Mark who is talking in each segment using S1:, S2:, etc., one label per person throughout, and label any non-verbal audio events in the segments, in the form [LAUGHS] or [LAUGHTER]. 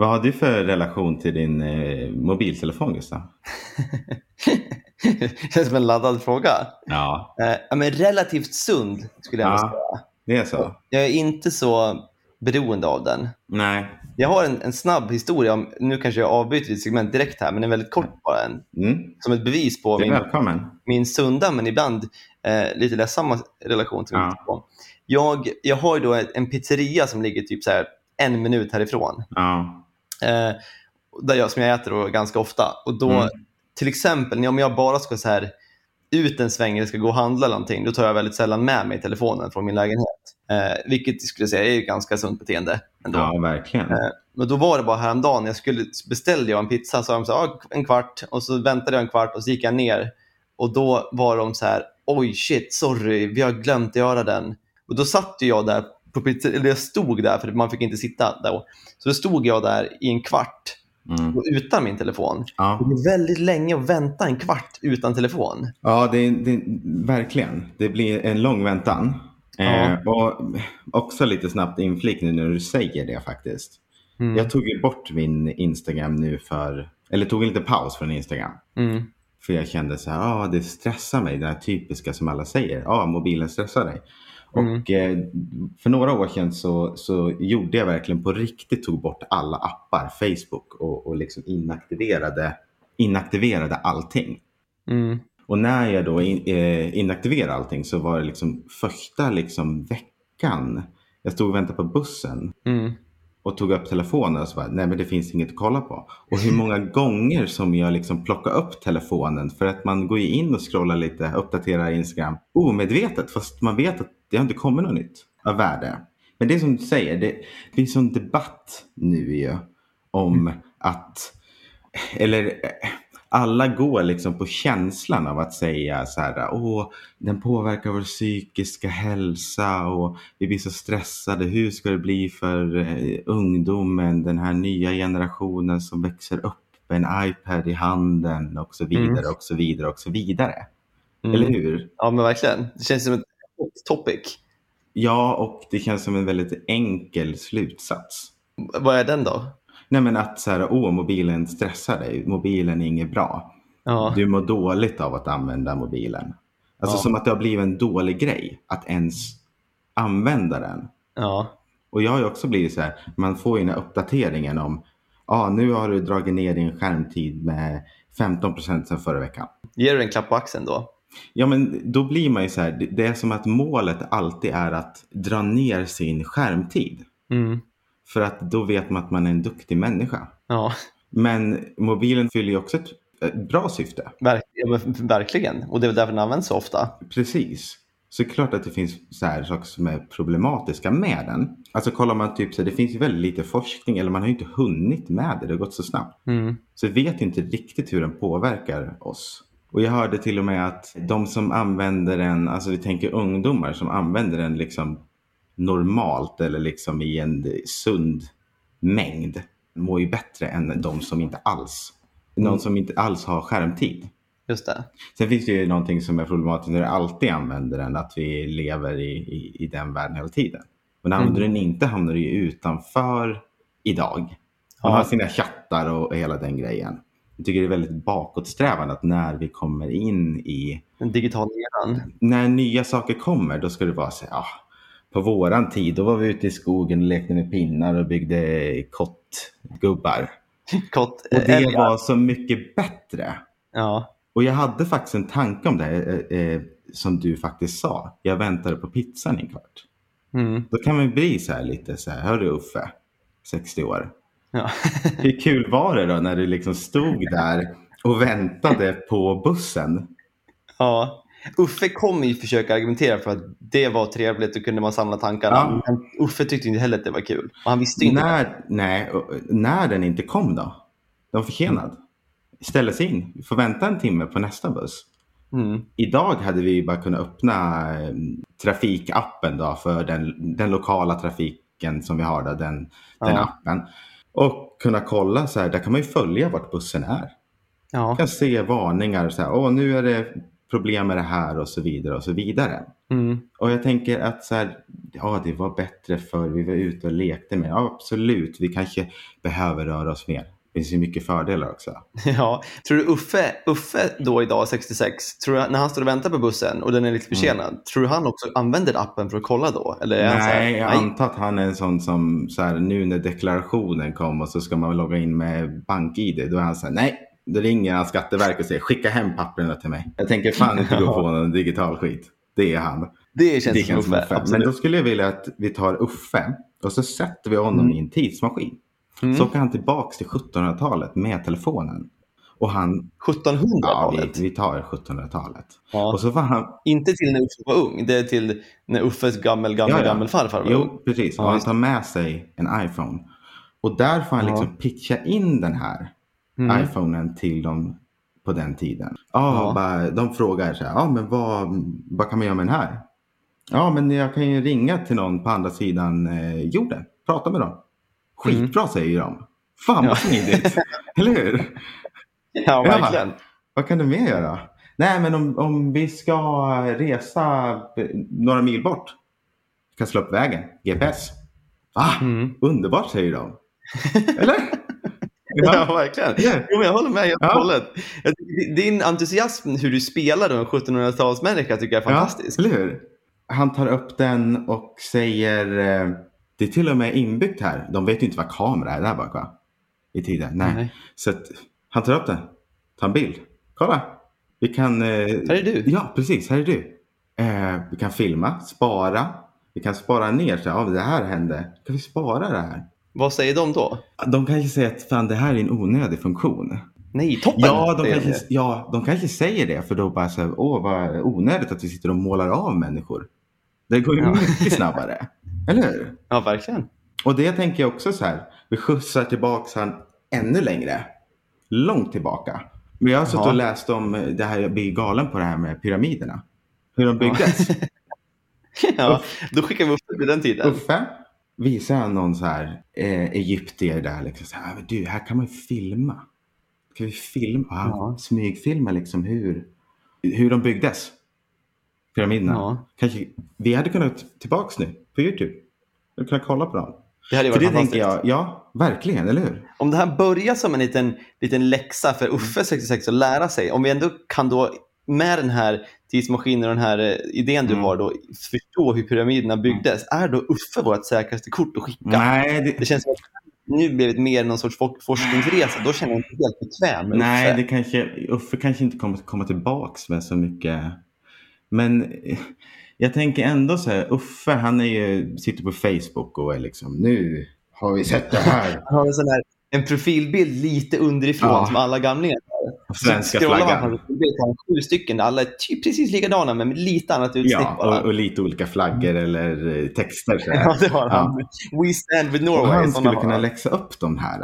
S1: Vad har du för relation till din eh, mobiltelefon Gustav? [LAUGHS]
S2: det känns som en laddad fråga.
S1: Ja.
S2: Eh, men relativt sund skulle jag
S1: Ja.
S2: säga.
S1: Det är så?
S2: Jag är inte så beroende av den.
S1: Nej.
S2: Jag har en, en snabb historia, om, nu kanske jag avbryter ditt segment direkt här, men en väldigt kort bara. En,
S1: Mm.
S2: som ett bevis på min,
S1: välkommen.
S2: min sunda men ibland eh, lite ledsamma relation till min
S1: Ja.
S2: telefon. Jag, jag har ju då en pizzeria som ligger typ så här en minut härifrån.
S1: Ja.
S2: Eh, där jag, som jag äter då ganska ofta. Och då,
S1: Mm.
S2: Till exempel om jag bara ska så här, ut en sväng eller ska gå och handla eller någonting, då tar jag väldigt sällan med mig telefonen från min lägenhet. Eh, vilket jag skulle säga är ett ganska sunt beteende. Ändå.
S1: ja, verkligen.
S2: Eh, Men då var det bara häromdagen, jag skulle, beställde jag en pizza, så de sa ah, en kvart och så väntade jag en kvart och så gick jag ner och då var de så här, oj shit, sorry, vi har glömt göra den. Och då satt jag där, på pizza, eller jag stod där, för man fick inte sitta där. Så då stod jag där i en kvart
S1: Mm.
S2: utan min telefon.
S1: Ja.
S2: Det blir väldigt länge att vänta en kvart utan telefon.
S1: Ja, det, det, verkligen. Det blir en lång väntan.
S2: Ja.
S1: Eh, och också lite snabbt inflik nu när du säger det faktiskt.
S2: Mm.
S1: Jag tog ju bort min Instagram nu för, eller tog en liten paus från Instagram.
S2: Mm.
S1: För jag kände så här, ah, det stressar mig, det här typiska som alla säger. Ja, ah, mobilen stressar dig.
S2: Mm.
S1: Och eh, för några år sedan så, så gjorde jag verkligen på riktigt, tog bort alla appar, Facebook och, och liksom inaktiverade, inaktiverade allting.
S2: Mm.
S1: Och när jag då in, eh, inaktiverade allting så var det liksom första liksom veckan. Jag stod och väntade på bussen
S2: Mm.
S1: och tog upp telefonen och så bara, nej men det finns inget att kolla på. Och hur många [LAUGHS] gånger som jag liksom plockar upp telefonen för att man går ju in och scrollar lite, uppdaterar Instagram omedvetet fast man vet att det har inte kommit något nytt av värde. Men det är som du säger, det finns en debatt nu ju om att, eller alla går liksom på känslan av att säga så här, åh, den påverkar vår psykiska hälsa och vi blir så stressade. Hur ska det bli för eh, ungdomen, den här nya generationen som växer upp med en iPad i handen och så vidare
S2: Mm.
S1: och så vidare och så vidare.
S2: Mm.
S1: Eller hur?
S2: Ja, men verkligen. Det känns som ett hot topic.
S1: Ja, och det känns som en väldigt enkel slutsats.
S2: Vad är den då?
S1: Nej men att så här, åh, mobilen stressar dig, mobilen är inget bra.
S2: Ja.
S1: Du mår dåligt av att använda mobilen. Alltså
S2: Ja.
S1: som att det har blivit en dålig grej att ens använda den.
S2: Ja.
S1: Och jag har ju också blivit så här, man får ju den här uppdateringen om, ja ah, nu har du dragit ner din skärmtid med 15 procent sedan förra veckan.
S2: Ger du en klapp på axeln då?
S1: Ja men då blir man ju så här, det- det är som att målet alltid är att dra ner sin skärmtid.
S2: Mm.
S1: För att då vet man att man är en duktig människa.
S2: Ja,
S1: Men mobilen fyller ju också ett, ett bra syfte.
S2: verk ja men verkligen. Och det är därför den används så ofta.
S1: Precis. Så klart att det finns så här saker som är problematiska med den. Alltså kollar man typ så här, det finns ju väldigt lite forskning eller man har ju inte hunnit med det, det har gått så snabbt.
S2: Mm.
S1: Så vi vet inte riktigt hur den påverkar oss. Och jag hörde till och med att de som använder den, alltså vi tänker ungdomar som använder den liksom normalt eller liksom i en sund mängd mår ju bättre än de som inte alls, någon som inte alls har skärmtid.
S2: Just det.
S1: Sen finns det ju någonting som är problematiskt när du alltid använder den, att vi lever i, i, i den världen hela tiden. Men använder du den inte hamnar du ju utanför idag. Man
S2: Ja.
S1: har sina chattar och hela den grejen. Jag tycker det är väldigt bakåtsträvande att när vi kommer in i,
S2: Den digitala eran.
S1: när nya saker kommer, då ska det vara så här, ah, på våran tid, då var vi ute i skogen och lekte med pinnar och byggde kottgubbar. [LAUGHS]
S2: Kott.
S1: Och det
S2: älgar.
S1: var så mycket bättre.
S2: Ja.
S1: Och jag hade faktiskt en tanke om det här, eh, eh, som du faktiskt sa. Jag väntade på pizzan i en kvart.
S2: Mm.
S1: Då kan man bli så här lite så här, hörru Uffe, 60 år.
S2: Ja. [LAUGHS]
S1: Hur kul var det då när du liksom stod där och väntade på bussen?
S2: ja. Uffe kommer ju försöka argumentera för att det var trevligt och kunde man samla tankarna.
S1: Ja.
S2: Men Uffe tyckte inte heller att det var kul. Och han visste inte.
S1: När, nej, när den inte kom då? Den var försenad. Ställa sig in, vi får vänta en timme på nästa buss.
S2: Mm.
S1: Idag hade vi bara kunnat öppna eh, trafikappen då för den, den lokala trafiken som vi har, då, den, den
S2: Ja.
S1: appen. Och kunna kolla så här, där kan man ju följa vart bussen är.
S2: Ja.
S1: Man kan se varningar så här, åh nu är det problem med det här och så vidare och så vidare.
S2: Mm.
S1: Och jag tänker att så här, ja det var bättre för vi var ute och lekte mer. Ja, absolut, vi kanske behöver röra oss mer. Det finns ju mycket fördelar också. [LAUGHS]
S2: Ja, tror du Uffe, Uffe då idag, 66, tror du, när han står och väntar på bussen och den är lite försenad, tror du han också använder appen för att kolla då? Eller så här,
S1: Nej, jag antar att han är en sån som så här, nu när deklarationen kom och så ska man logga in med bank-id. Då är han så här, nej, då ringer han Skatteverket och säger skicka hem papperna till mig. Jag tänker fan inte gå [LAUGHS] på någon digital skit. Det är han.
S2: Det känns
S1: Det känns som
S2: Uffe.
S1: Uffe. Men då skulle jag vilja att vi tar Uffe och så sätter vi honom
S2: Mm.
S1: i en tidsmaskin.
S2: Mm.
S1: Så åker han tillbaks till 1700-talet med telefonen. Och han, ja
S2: 1700-talet.
S1: vi, vi tar 1700-talet.
S2: Ja.
S1: Och så var han,
S2: Inte till när Uffe var ung, det är till när Uffes gammel, gammel,
S1: Ja, ja.
S2: gammelfarfar var ung.
S1: jo precis,
S2: Ja,
S1: och han tar med sig en iPhone. Och där får han
S2: Ja.
S1: liksom pitcha in den här
S2: Mm.
S1: iPhonen till dem på den tiden. Ja,
S2: Ja.
S1: Bara, de frågar så här, ja men vad, vad kan man göra med den här? Ja, men jag kan ju ringa till någon på andra sidan eh, jorden, prata med dem. Skitbra säger ju de. Fan
S2: Mm. Ja.
S1: vad smidigt, [LAUGHS] eller hur?
S2: Ja, verkligen.
S1: Vad kan du mer göra? Nej, men om, om vi ska resa några mil bort. Vi kan slå upp vägen, GPS. Ah,
S2: Mm.
S1: underbart säger de. Eller? [LAUGHS]
S2: Ja, verkligen.
S1: Ja.
S2: Jo, jag håller med helt och
S1: Ja.
S2: hållet. Din entusiasm hur du spelar en 1700-talsmänniska tycker jag är fantastisk.
S1: Ja, eller hur? Han tar upp den och säger eh, det är till och med inbyggt här. De vet ju inte vad kamera är där bak va? I tiden. Nej.
S2: Nej.
S1: Så att, han tar upp den. Tar en bild. Kolla. Vi kan... Eh,
S2: Här är du.
S1: Ja, precis. Här är du. Eh, vi kan filma, spara. Vi kan spara ner. Så, ja, det här hände. Kan vi spara det här?
S2: Vad säger de då?
S1: De kanske säger att fan, det här är en onödig funktion.
S2: Nej, toppen!
S1: Ja de, kanske,
S2: det.
S1: ja, de kanske säger det för då bara så här, åh vad onödigt att vi sitter och målar av människor. Det går ju
S2: Ja.
S1: mycket snabbare. Eller hur?
S2: Ja, verkligen.
S1: Och det tänker jag också så här, vi skjutsar tillbaka han ännu längre. Långt tillbaka. Men jag har suttit och läst om det här, jag blir galen på det här med pyramiderna. Hur de byggdes.
S2: Ja, [LAUGHS] då skickar vi upp det vid den tiden.
S1: Uffe visar han någon så här eh, egyptier där liksom så här, men du, här kan man ju filma. Kan vi filma? Ja. Smygfilma liksom hur, hur de byggdes. Pyramiderna.
S2: Ja.
S1: Kanske, vi hade kunnat tillbaks nu på YouTube. Hade kunnat kolla på dem.
S2: Det hade ju
S1: För
S2: varit
S1: det tänker jag, ja, verkligen, eller hur?
S2: Om det här börjar som en liten, liten läxa för Uffe 66 att lära sig, om vi ändå kan då med den här tidsmaskinen och den här eh, idén du
S1: Mm.
S2: har då förstå hur pyramiderna byggdes, är då Uffe vårt säkraste kort att skicka?
S1: Nej,
S2: Det
S1: det,
S2: känns som att nu blev det mer någon sorts for- forskningsresa. Då känner jag mig inte helt bekväm med
S1: nej
S2: Uffe.
S1: det kanske, Uffe kanske inte kommer komma tillbaks med så mycket. Men eh, jag tänker ändå så här, Uffe han är ju, sitter på Facebook och är liksom, nu har vi sett det här. [LAUGHS]
S2: Han har en sån här en profilbild lite underifrån
S1: Ja.
S2: som alla gamlingar
S1: Svenska
S2: man på
S1: flaggan.
S2: har han sju stycken alla är typ precis likadana men med lite annat utsnitt
S1: Ja, och, och lite olika flaggor eller eh, texter. Så här. [LAUGHS]
S2: Ja, det har han. We stand with
S1: Och
S2: Norway.
S1: han
S2: såna
S1: skulle
S2: har
S1: kunna
S2: han.
S1: läxa upp de här.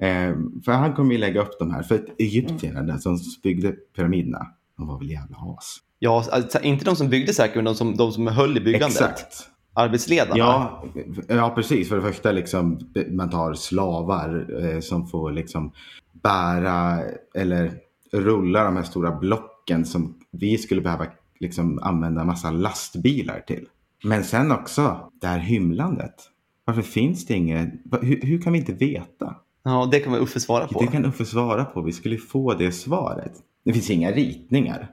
S1: Eh, för han kommer ju lägga upp de här. För egyptierna, den som byggde pyramiderna, de var väl jävla as.
S2: Ja, alltså, inte de som byggde säkert, men de som, de som höll i byggandet.
S1: Exakt.
S2: Arbetsledarna.
S1: Ja, ja, precis. För det första, liksom, man tar slavar eh, som får liksom bära eller rulla de här stora blocken som vi skulle behöva liksom, använda en massa lastbilar till. Men sen också det här hymlandet. Varför finns det inget? Hur, hur kan vi inte veta?
S2: Ja, det kan man Uffe svara på.
S1: Det kan Uffe svara på. Vi skulle få det svaret. Det finns inga ritningar.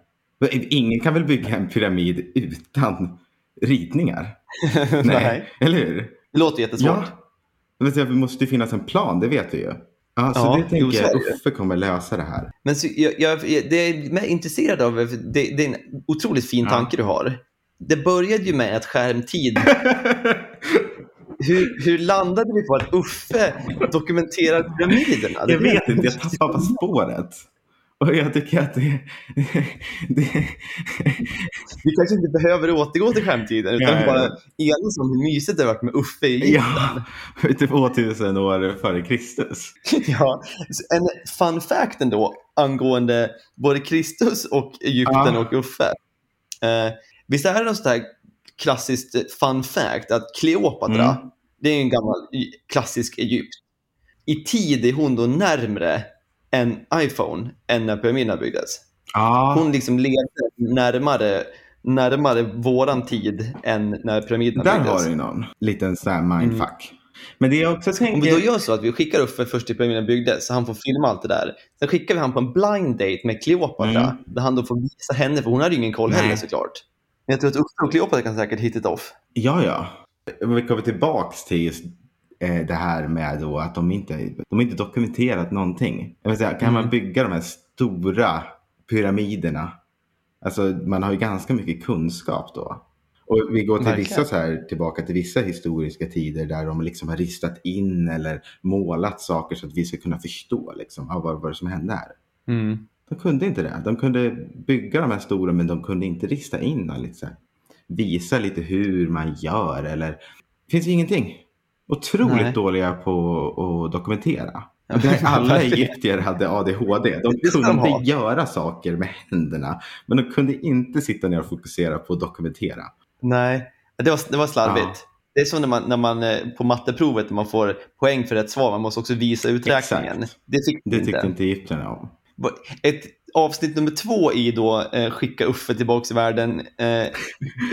S1: Ingen kan väl bygga en pyramid utan ritningar? [LAUGHS]
S2: Nej.
S1: Eller hur?
S2: Det låter jättesvårt.
S1: Ja. Det måste ju finnas en plan, det vet vi ju. Ja, så
S2: Ja,
S1: det tänker jag. Uffe kommer lösa det här.
S2: Men så, jag, jag, det jag är intresserad av, det, det är en otroligt fin
S1: Ja.
S2: tanke du har. Det började ju med att skärmtid [LAUGHS] Hur, hur landade vi på att Uffe dokumenterar pyramiderna?
S1: Jag vet inte, jag tappar på spåret. Och jag tycker att det... det
S2: Vi kanske inte behöver återgå till skärmtiden utan
S1: ja.
S2: bara enas om hur mysigt det har varit med Uffe i Egypten.
S1: ja, [LAUGHS] typ 2000 år före Kristus. [LAUGHS]
S2: Ja. En fun fact ändå angående både Kristus och Egypten
S1: Ja.
S2: och Uffe. Eh, visst är det något sånt klassiskt fun fact att Kleopatra,
S1: Mm.
S2: det är en gammal klassisk Egypt. I tid är hon då närmre en iPhone än när pyramiderna byggdes.
S1: Ja,
S2: Hon liksom levde närmare, närmare våran tid än när pyramiderna
S1: där
S2: byggdes.
S1: har du någon liten här mindfuck. Men det jag också
S2: Om vi
S1: tänker...
S2: då gör så att vi skickar Uffe först till pyramiden byggdes, så han får filma allt det där. Sen skickar vi han på en blind date med Kleopatra,
S1: Mm.
S2: där han då får visa henne, för hon hade ju ingen koll
S1: Nej.
S2: heller såklart. Men jag tror att Uffe och Kleopatra kan säkert hit it off.
S1: Ja, ja. Vi kommer tillbaks till just det här med då att de inte de inte dokumenterat någonting. Jag vill säga, kan man
S2: Mm.
S1: bygga de här stora pyramiderna? Alltså man har ju ganska mycket kunskap då. Och vi går till
S2: Verkligen.
S1: vissa så här, tillbaka till vissa historiska tider där de liksom har ristat in eller målat saker så att vi ska kunna förstå liksom, vad, vad det som hände här.
S2: Mm.
S1: De kunde inte det. De kunde bygga de här stora men de kunde inte rista in och här, visa lite hur man gör eller det finns ingenting. Otroligt
S2: Nej.
S1: dåliga på att dokumentera.
S2: Ja, [LAUGHS]
S1: alla [LAUGHS] egyptier hade ADHD. De
S2: de
S1: kunde
S2: ha.
S1: göra saker med händerna men de kunde inte sitta ner och fokusera på att dokumentera.
S2: Nej, det var, det var slarvigt.
S1: Ja.
S2: Det är som när man, när man eh, på matteprovet när man får poäng för rätt svar, man måste också visa uträkningen.
S1: Exakt.
S2: Det tyckte
S1: Det
S2: inte.
S1: tyckte inte egyptierna om.
S2: Ett avsnitt nummer två i då eh, Skicka Uffe tillbaks i världen, eh,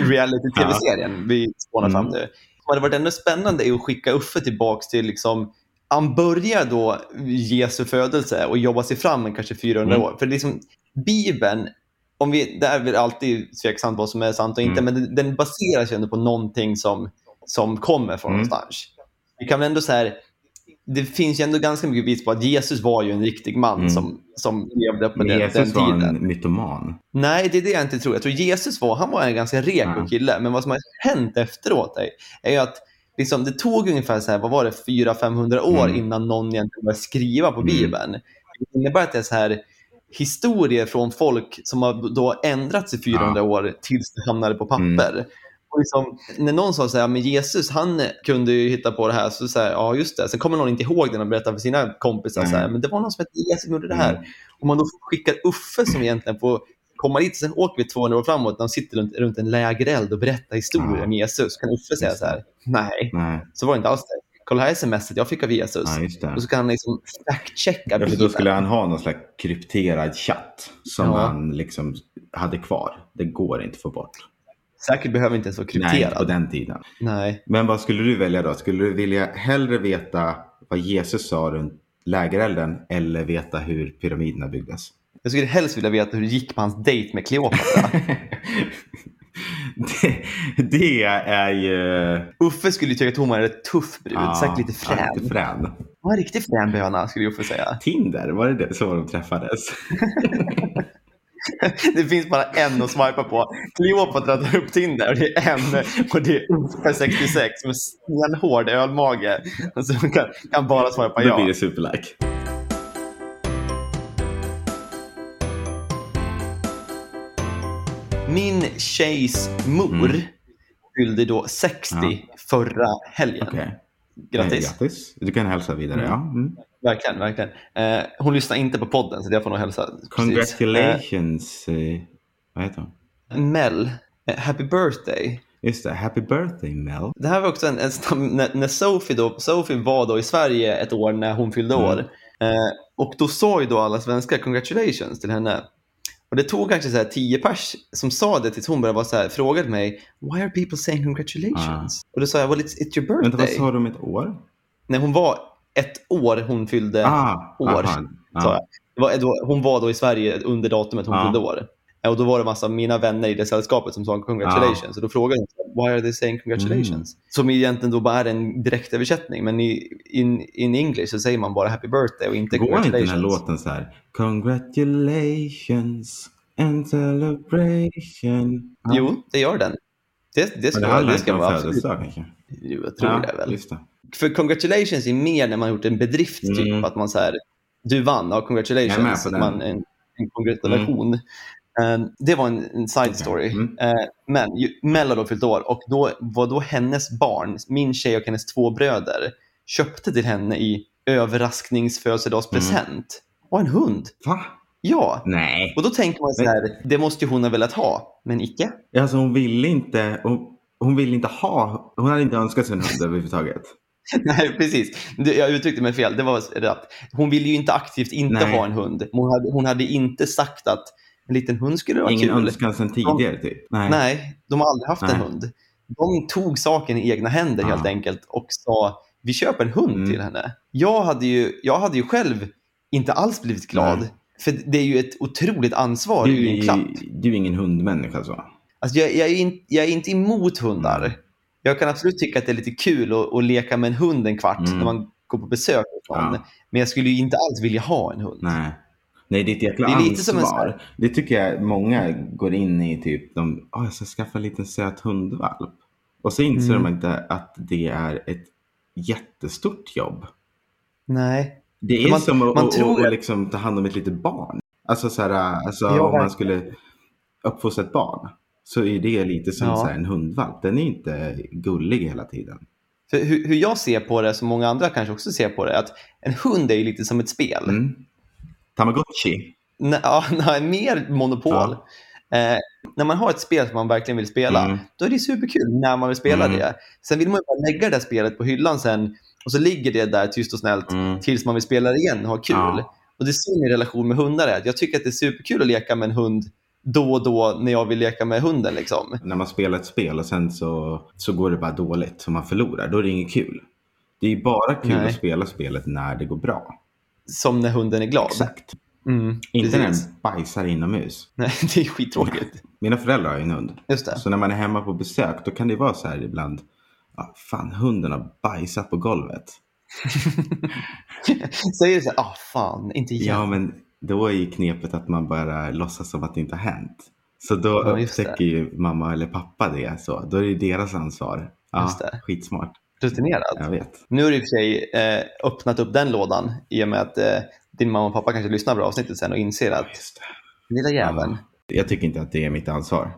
S2: [LAUGHS] reality-tv-serien vi spånar
S1: Mm.
S2: fram nu. Hade varit ännu spännande är att skicka Uffe tillbaks till liksom han börjar då Jesu födelse och jobbar sig fram kanske 400
S1: Mm.
S2: år. För liksom Bibeln, om vi, det är väl alltid tveksamt vad som är sant och inte,
S1: Mm.
S2: men den, baseras ju ändå på någonting som, som kommer från
S1: Mm.
S2: någonstans. Vi kan väl ändå säga det finns ju ändå ganska mycket bevis på att Jesus var ju en riktig man
S1: Mm.
S2: som, som levde på
S1: Men
S2: den, den
S1: Jesus var
S2: tiden.
S1: en mytoman.
S2: Nej, det är det jag inte tror. Jag tror Jesus var, han var en ganska reko
S1: Ja.
S2: kille. Men vad som har hänt efteråt är, att liksom, det tog ungefär så här, vad var det, 400-500 år
S1: Mm.
S2: innan någon egentligen började skriva på
S1: Mm.
S2: Bibeln. Det innebär att det är så här historier från folk som har då ändrats i 400 år tills det hamnade på papper. Och liksom, när någon sa så här, men Jesus han kunde ju hitta på det här, så säger ja just det. Sen kommer någon inte ihåg det och berättar för sina kompisar, så här,
S1: Mm.
S2: men det var någon som hette Jesus som gjorde det här.
S1: Mm.
S2: Om man då skickar Uffe som egentligen får komma dit, sen åker vi 200 år framåt de sitter runt, runt en lägereld och berättar historier
S1: Ja.
S2: om Jesus. Så kan Uffe säga så här, nej,
S1: Nej,
S2: så var det inte alls det. Kolla här är smset jag fick av Jesus.
S1: ja.
S2: Och så kan han liksom fact-checka
S1: Ja, för då skulle han ha någon slags krypterad chatt som
S2: Ja.
S1: han liksom hade kvar. Det går inte att få bort.
S2: Säkert behöver inte ens vara
S1: Nej, inte på
S2: krypterad.
S1: den tiden.
S2: Nej.
S1: Men vad skulle du välja då? Skulle du vilja hellre veta vad Jesus sa runt lägerelden eller veta hur pyramiderna byggdes?
S2: Jag skulle helst vilja veta hur det gick på hans dejt med Kleopatra. [LAUGHS]
S1: det, det är ju...
S2: Uffe skulle tycka att hon var en rätt tuff brud, säkert lite
S1: ja,
S2: frän.
S1: lite frän.
S2: Hon var en riktig frän böna, skulle Uffe säga.
S1: Tinder, var det det så de träffades? [LAUGHS] [LAUGHS]
S2: Det finns bara en att swipa på. Kleopatra tar upp Tinder och det är en och det är Uffe 66 med stenhård ölmage. Och så kan, kan bara swipa
S1: Då blir
S2: ja.
S1: det superlike.
S2: Min tjejs mor
S1: Mm.
S2: fyllde då 60
S1: Ja.
S2: förra helgen.
S1: Okej.
S2: Grattis.
S1: Eh, Grattis. Du kan hälsa vidare.
S2: Mm.
S1: Ja. Mm.
S2: Verkligen, verkligen. Eh, hon lyssnar inte på podden så jag får nog hälsa.
S1: Congratulations. Eh, vad heter hon?
S2: Mel, eh, happy birthday.
S1: Just det, happy birthday Mel.
S2: Det här var också en, en snabb- när, när Sophie, då, Sophie var då i Sverige ett år när hon fyllde
S1: Mm.
S2: år. Eh, och då sa ju då alla svenskar congratulations till henne. Och det tog kanske så här tio pers som sa det tills hon började vara så här, frågade mig Why are people saying congratulations? Och då sa jag, well it's, it's your
S1: Ah. Vänta, vad
S2: birthday.
S1: sa du om ett år?
S2: När hon var ett år hon fyllde
S1: Ah,
S2: år,
S1: aha, ja.
S2: jag. Det var, hon var då i Sverige under datumet hon
S1: Ja.
S2: fyllde år. Och då var det massa av mina vänner i det sällskapet som sa congratulations. Och då frågade jag, why are they saying congratulations? Som egentligen då bara är en direktöversättning. Men i in, in English så säger man bara happy birthday och inte
S1: Går inte
S2: congratulations.
S1: den här låten så här? Congratulations and celebration. Ja.
S2: Jo, det gör den. Det, det
S1: Men
S2: ska,
S1: det
S2: vara-
S1: handlar
S2: det ska
S1: inte
S2: vara absolut.
S1: kanske?
S2: Jo, jag tror det väl.
S1: Det.
S2: För congratulations är mer när man har gjort en bedrift, typ.
S1: Mm.
S2: Att man säger du vann, ja, congratulations. Man, en, en congratulation. Eh, det var en, en side story.
S1: Mm.
S2: Eh, men ju- Mel har då fyllt år och då var då hennes barn, min tjej och hennes två bröder, köpte till henne i överraskningsfödelsedagspresent. Och en hund.
S1: Va?
S2: Ja.
S1: Nej.
S2: Och då tänker man så här, det måste ju hon ha velat ha, men icke.
S1: Alltså hon ville inte, hon, hon ville inte ha, hon hade inte önskat sig en hund [LAUGHS] överhuvudtaget.
S2: Nej, precis. Jag uttryckte mig fel. Det var rätt. Hon ville ju inte aktivt inte
S1: Nej.
S2: ha en hund. Hon hade, hon hade inte sagt att En liten hund skulle vara
S1: Ingen
S2: kul.
S1: önskan sedan tidigare typ? Nej.
S2: Nej, de har aldrig haft en
S1: Nej.
S2: hund. De tog saken i egna händer
S1: Ja.
S2: helt enkelt och sa vi köper en hund
S1: Mm.
S2: till henne. Jag hade, ju, jag hade ju själv inte alls blivit glad.
S1: Nej.
S2: För det är ju ett otroligt ansvar
S1: Du,
S2: i en klapp.
S1: du är ingen hundmänniska så.
S2: Alltså jag, jag, är in, jag är inte emot hundar.
S1: Mm.
S2: Jag kan absolut tycka att det är lite kul att, att leka med en hund en kvart
S1: Mm.
S2: när man går på besök hos någon.
S1: Ja.
S2: Men jag skulle ju inte alls vilja ha en hund.
S1: Nej. Nej, det är ett jäkla
S2: Det är lite
S1: ansvar.
S2: som en
S1: Det tycker jag många går in i. Typ, de, oh, jag ska skaffa en liten söt hundvalp. Och så inser
S2: Mm.
S1: de inte att det är ett jättestort jobb.
S2: Nej.
S1: Det är
S2: Man-
S1: som att,
S2: man tror
S1: att,
S2: att-
S1: liksom ta hand om ett litet barn. Alltså, så här, alltså
S2: Ja,
S1: om man skulle uppfostra ett barn. Så är det lite som
S2: Ja.
S1: så här, en hundvalp. Den är inte gullig hela tiden.
S2: För hur, hur jag ser på det, som många andra kanske också ser på det, att en hund är ju lite som ett spel.
S1: Mm. Tamagotchi.
S2: Nej, ja, [LAUGHS] nej, mer monopol. Eh, när man har ett spel som man verkligen vill spela,
S1: Mm.
S2: då är det superkul när man vill spela
S1: Mm.
S2: det. Sen vill man ju bara lägga det där spelet på hyllan sen och så ligger det där tyst och snällt
S1: Mm.
S2: tills man vill spela det igen och ha kul.
S1: Ja.
S2: Och det är så min relation med hundar är. Jag tycker att det är superkul att leka med en hund då och då när jag vill leka med hunden. Liksom.
S1: När man spelar ett spel och sen så, så går det bara dåligt så man förlorar. Då är det inget kul. Det är bara kul
S2: Nej.
S1: att spela spelet när det går bra.
S2: Som när hunden är glad.
S1: Exakt.
S2: Mm,
S1: Inte när den bajsar inomhus.
S2: Nej, [LAUGHS] det är skittråkigt.
S1: Mina föräldrar har ju en hund.
S2: Just det.
S1: Så när man är hemma på besök då kan det vara så här ibland. Ah, fan, hunden har bajsat på golvet. [LAUGHS]
S2: Säger det så här, ah fan, inte igen.
S1: Ja, men då är ju knepet att man bara låtsas som att det inte har hänt. Så då
S2: Ja,
S1: upptäcker ju mamma eller pappa det. Så. Då är det deras ansvar. Ja,
S2: det.
S1: skitsmart.
S2: Rutinerad.
S1: Jag vet.
S2: Nu har du i och för sig eh, öppnat upp den lådan i och med att eh, din mamma och pappa kanske lyssnar på avsnittet sen och inser att
S1: det.
S2: lilla jäveln.
S1: Ja. Jag tycker inte att det är mitt ansvar.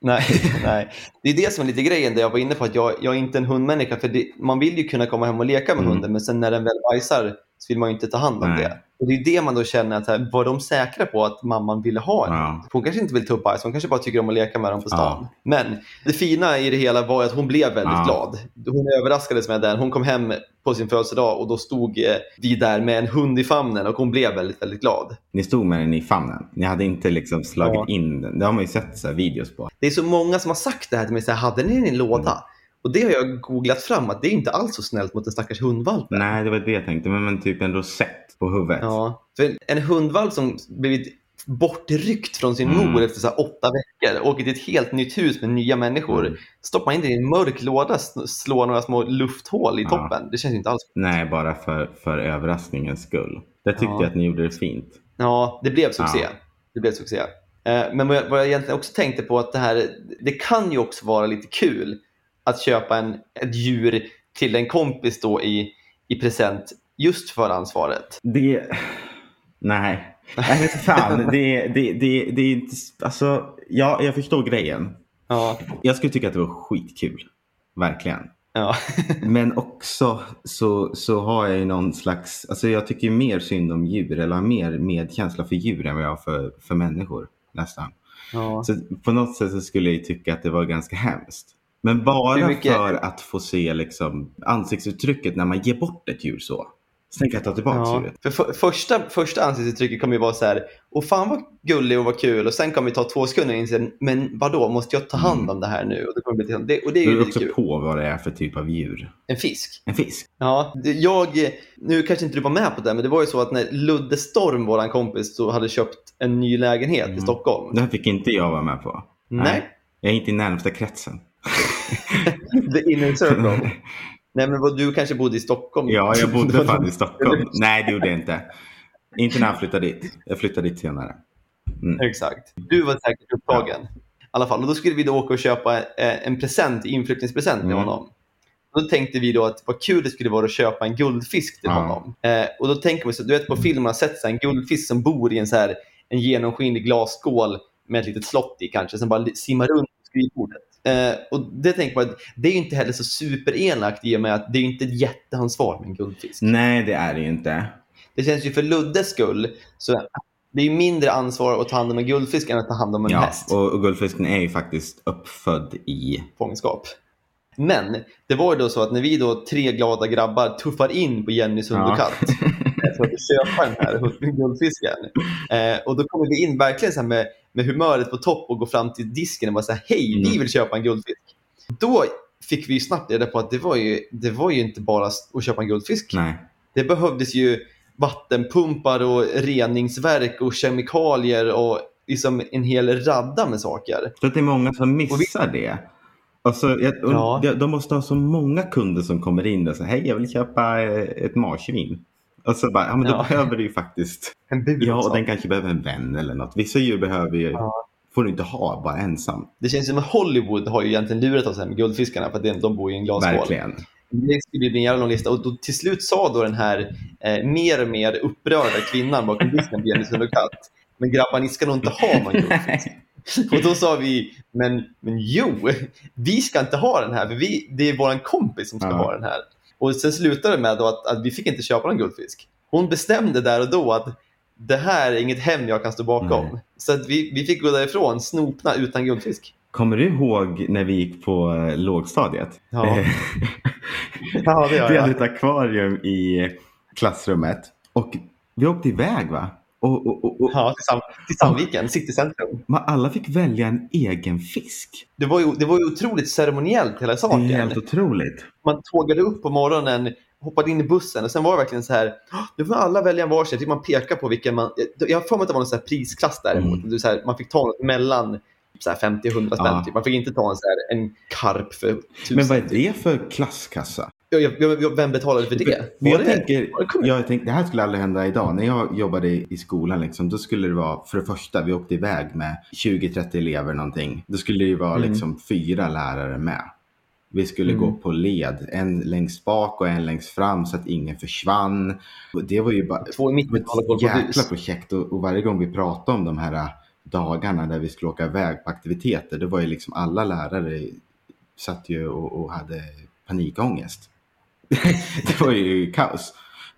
S2: Nej, [LAUGHS] nej. Det är det som är lite grejen där jag var inne på att jag, jag är inte en hundmänniska. För det, man vill ju kunna komma hem och leka med
S1: Mm.
S2: hunden men sen när den väl bajsar så vill man ju inte ta hand om
S1: Nej.
S2: det. Och det är det man då känner att här, var de säkra på att mamman ville ha en
S1: Ja.
S2: Hon kanske inte vill ta upp bajs, hon kanske bara tycker om att leka med dem på stan.
S1: Ja.
S2: Men det fina i det hela var att hon blev väldigt
S1: Ja.
S2: glad. Hon överraskades med den. Hon kom hem på sin födelsedag och då stod eh, vi där med en hund i famnen och hon blev väldigt, väldigt glad.
S1: Ni stod med den i famnen. Ni hade inte liksom slagit in den. Det har man ju sett så här videos på.
S2: Det är så många som har sagt det här till mig, så här, hade ni den i en låda?
S1: Mm.
S2: Och det har jag googlat fram att det är inte alls så snällt mot en stackars hundvalp.
S1: Nej, det var det jag tänkte. Men, men typ en rosett på huvudet.
S2: Ja, för en hundvalp som blivit bortryckt från sin
S1: Mm.
S2: mor efter så åtta veckor, åker till ett helt nytt hus med nya människor,
S1: Mm.
S2: stoppar in det i en mörk låda, slår några små lufthål i
S1: Ja.
S2: toppen. Det känns inte alls...
S1: Nej, bara för, för överraskningens skull. Där tyckte
S2: Ja.
S1: jag att ni gjorde det fint.
S2: Ja, det blev succé.
S1: Ja.
S2: Det blev succé. Eh, Men vad jag egentligen också tänkte på att det här, det kan ju också vara lite kul att köpa en, ett djur till en kompis då i, i present just för ansvaret.
S1: Det... Nej. Jag vet fan. det, det, det, det är inte... Alltså, ja, jag förstår grejen.
S2: Ja,
S1: Jag skulle tycka att det var skitkul. Verkligen.
S2: ja. [LAUGHS]
S1: Men också så, så har jag ju någon slags, alltså jag tycker mer synd om djur eller har mer medkänsla för djur än vad jag har för, för människor nästan.
S2: ja.
S1: Så på något sätt så skulle jag ju tycka att det var ganska hemskt. Men bara
S2: mycket-
S1: för att få se liksom ansiktsuttrycket när man ger bort ett djur så. Så tänker jag ta tillbaka
S2: Ja,
S1: djuret.
S2: för, för första, första ansiktsuttrycket kommer ju vara så här, och fan vad gullig och vad kul och sen kommer vi ta två sekunder och inse, men vadå, måste jag ta hand
S1: Mm.
S2: om det här nu? Och, det kommer bli, det, och det är ju lite
S1: också
S2: kul.
S1: på vad det är för typ av djur.
S2: En fisk.
S1: En fisk.
S2: Ja, det- jag, nu kanske inte du var med på det, men det var ju så att när Ludde Storm, våran kompis, så hade köpt en ny lägenhet i
S1: Mm.
S2: Stockholm.
S1: Det här fick inte jag vara med på.
S2: Nej,
S1: Jag är inte i närmsta kretsen. [LAUGHS]
S2: the inner circle. Nej, men vad, du kanske bodde i Stockholm?
S1: Ja, jag bodde [LAUGHS] fan i Stockholm. [LAUGHS] Nej, det gjorde jag inte. Inte när jag flyttade dit. Jag flyttade dit senare. Mm.
S2: Exakt. Du var säkert upptagen. I alla fall, och då skulle vi då åka och köpa eh, en present, inflyttningspresent till
S1: Mm.
S2: honom. Då tänkte vi då att vad kul det skulle vara att köpa en guldfisk till
S1: Ja.
S2: honom. Eh, och då tänker man så, du vet på film man har sett så en guldfisk som bor i en, så här, en genomskinlig glasskål med ett litet slott i kanske, som bara simmar runt på skrivbordet. Eh, och det tänker man det är ju inte heller så superelakt i och med att det är ju inte ett jätteansvar med en guldfisk.
S1: Nej, det är det ju inte.
S2: Det känns ju för Luddes skull, så det är ju mindre ansvar att ta hand om en guldfisk än att ta hand om en
S1: Ja,
S2: häst.
S1: och, och guldfisken är ju faktiskt uppfödd i...
S2: Fångenskap. Men det var ju då så att när vi då tre glada grabbar tuffar in på Jennys hund och katt [LAUGHS] för att köpa den här guldfisken. Eh, och då kommer vi in verkligen så med, med humöret på topp och går fram till disken och bara säger hej, vi
S1: Mm.
S2: vill köpa en guldfisk. Då fick vi snabbt reda på att det var ju, det var ju inte bara att köpa en guldfisk.
S1: Nej.
S2: Det behövdes ju vattenpumpar och reningsverk och kemikalier och liksom en hel radda med saker.
S1: Så det är många som missar det. Alltså, jag,
S2: Ja.
S1: de, de måste ha så många kunder som kommer in och säger hej jag vill köpa eh, ett marsvin. Och så bara, ja men då
S2: Ja.
S1: behöver du ju faktiskt,
S2: En bur
S1: ja och den kanske behöver en vän eller något. Vissa djur behöver ju,
S2: Ja.
S1: får du inte ha bara ensam.
S2: Det känns som att Hollywood har ju egentligen lurat oss här med guldfiskarna för att de- bor i en glasskål.
S1: Verkligen.
S2: Det skulle bli en jävla lång lista och då, till slut sa då den här eh, mer och mer upprörda kvinnan bakom disken på Jennys hund och katt men grabbar, ni ska nog inte ha någon guldfisk. och då sa vi, men, men jo, vi ska inte ha den här för vi, det är vår kompis som ska
S1: Ja.
S2: ha den här. Och sen slutade det med då att, att vi fick inte köpa någon guldfisk. Hon bestämde där och då att det här är inget hem jag kan stå bakom.
S1: Nej.
S2: Så att vi, vi fick gå därifrån snopna utan guldfisk.
S1: Kommer du ihåg när vi gick på eh, lågstadiet?
S2: Ja.
S1: Eh, [LAUGHS]
S2: Ja, det gör
S1: vi
S2: jag.
S1: hade ett akvarium i klassrummet och vi åkte iväg va? Och, och, och, och
S2: Ja, till, Sam, till Sandviken, Citycentrum.
S1: man, alla fick välja en egen fisk.
S2: Det var ju, det var ju otroligt ceremoniellt hela
S1: Det är
S2: saken.
S1: helt otroligt.
S2: Man tågade upp på morgonen, hoppade in i bussen och sen var det verkligen så här, "Åh, nu får alla välja en varsin. Man peka på vilken man, jag har för mig att det var någon så här prisklass däremot.
S1: Mm.
S2: Så här, man fick ta något mellan så här 50 och 100 spänn.
S1: Ja.
S2: Typ. Man fick inte ta en, så här, en karp för tusen.
S1: Men vad är det för klasskassa?
S2: Jag, jag, jag, vem betalade för det?
S1: Men jag
S2: det
S1: tänker, jag tänkte, det här skulle aldrig hända idag. När jag jobbade i skolan, liksom, då skulle det vara, för det första, vi åkte iväg med 20-30 elever någonting. Då skulle det ju vara
S2: Mm.
S1: liksom, fyra lärare med. Vi skulle
S2: Mm.
S1: gå på led, en längst bak och en längst fram så att ingen försvann. Det var ju bara
S2: Två i mitten
S1: ett jäkla projekt och, och varje gång vi pratade om de här äh, dagarna där vi skulle åka iväg på aktiviteter, det var ju liksom alla lärare satt ju och, och hade panikångest. Det var ju kaos.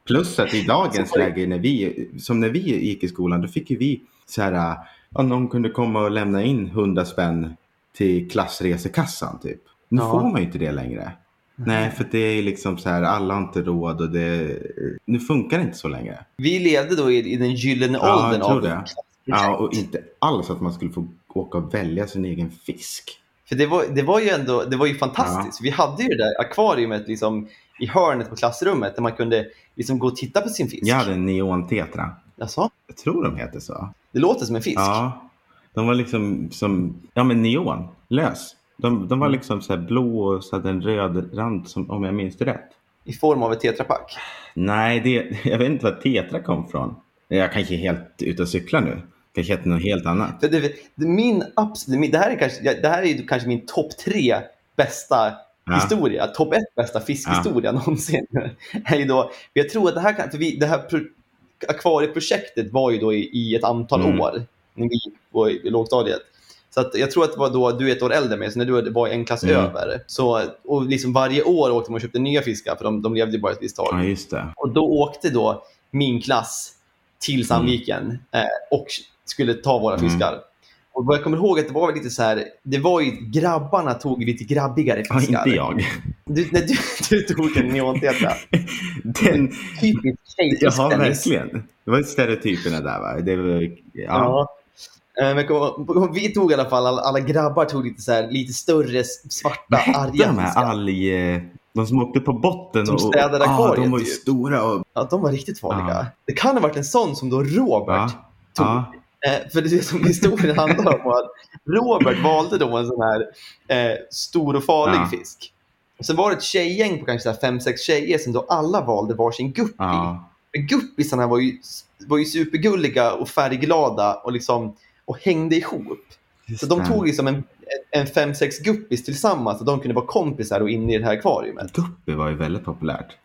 S1: Plus att i dagens läge, när vi, som när vi gick i skolan, då fick ju vi så här, äh, ja, någon kunde komma och lämna in 100 spänn till klassresekassan typ. Nu
S2: Ja.
S1: får man ju inte det längre. Nej, för det är liksom så här, alla har inte råd och det, nu funkar det inte så längre.
S2: Vi levde då i, i den gyllene
S1: Ja, jag
S2: åldern av
S1: det. Ja, och inte alls att man skulle få åka och välja sin egen fisk.
S2: För det var, det var ju ändå det var ju fantastiskt. Vi hade ju det där akvariet liksom, i hörnet på klassrummet där man kunde liksom gå och titta på sin fisk.
S1: Jag hade en neontetra.
S2: Jaså?
S1: Jag tror de heter så.
S2: Det låter som en fisk.
S1: Ja, de var liksom som, ja men neon, lös. De, de var
S2: Mm.
S1: liksom så här blå och så hade en röd rand som, om jag minns det rätt.
S2: I form av ett tetrapack.
S1: Nej, det, [LAUGHS] jag vet inte var tetra kom från. Jag kanske är helt ute och cyklar nu. Kanske heter något helt annat.
S2: För det, min, absolut, det, här är kanske, det här är kanske min topp tre bästa
S1: Ja.
S2: historia. Topp ett bästa fiskhistoria [LAUGHS] någonsin. är ju då, jag tror att det här, för vi, det här pro, akvarieprojektet var ju då i, i ett antal
S1: Mm.
S2: år när vi gick på i, lågstadiet. Så att jag tror att det var då du är ett år äldre med, så när du var en klass
S1: Mm.
S2: över. Så, och liksom varje år åkte man och köpte nya fiskar, för de, de levde ju bara ett visst tag.
S1: Ja.
S2: Och då åkte då min klass till Sandviken eh, och skulle ta våra
S1: Mm.
S2: fiskar. Och vad jag kommer ihåg att det var lite så här, det var ju grabbarna tog lite grabbigare
S1: Ja,
S2: fiskar.
S1: inte jag.
S2: Du, nej, du, [LAUGHS] du tog en neontetra. [LAUGHS]
S1: Den,
S2: Typiskt tjejfisk. Dennis.
S1: verkligen. Det var stereotyperna där va? Det var, ja.
S2: Ja. Eh, Men vi tog i alla fall, alla, alla grabbar tog lite, så här, lite större svarta
S1: Vad hette
S2: arga
S1: de här
S2: fiskar.
S1: alg... De som åkte på botten
S2: Som
S1: och...
S2: städade
S1: ja,
S2: akvariet,
S1: de var ju
S2: typ.
S1: stora och...
S2: Ja, de var riktigt farliga.
S1: Ja.
S2: Det kan ha varit en sån som då Robert
S1: Ja,
S2: tog.
S1: ja,
S2: Eh, för det är som historien [LAUGHS] handlar om att Robert valde då en sån här eh, stor och farlig
S1: Ja.
S2: fisk. Sen var det ett tjejgäng på kanske fem, sex tjejer som då alla valde varsin guppy.
S1: ja.
S2: Men guppisarna var ju, var ju supergulliga och färgglada och, liksom, och hängde ihop.
S1: Just
S2: Så de tog liksom en, en fem, sex guppis tillsammans och de kunde vara kompisar och inne i det här akvariet.
S1: Guppy var ju väldigt populärt.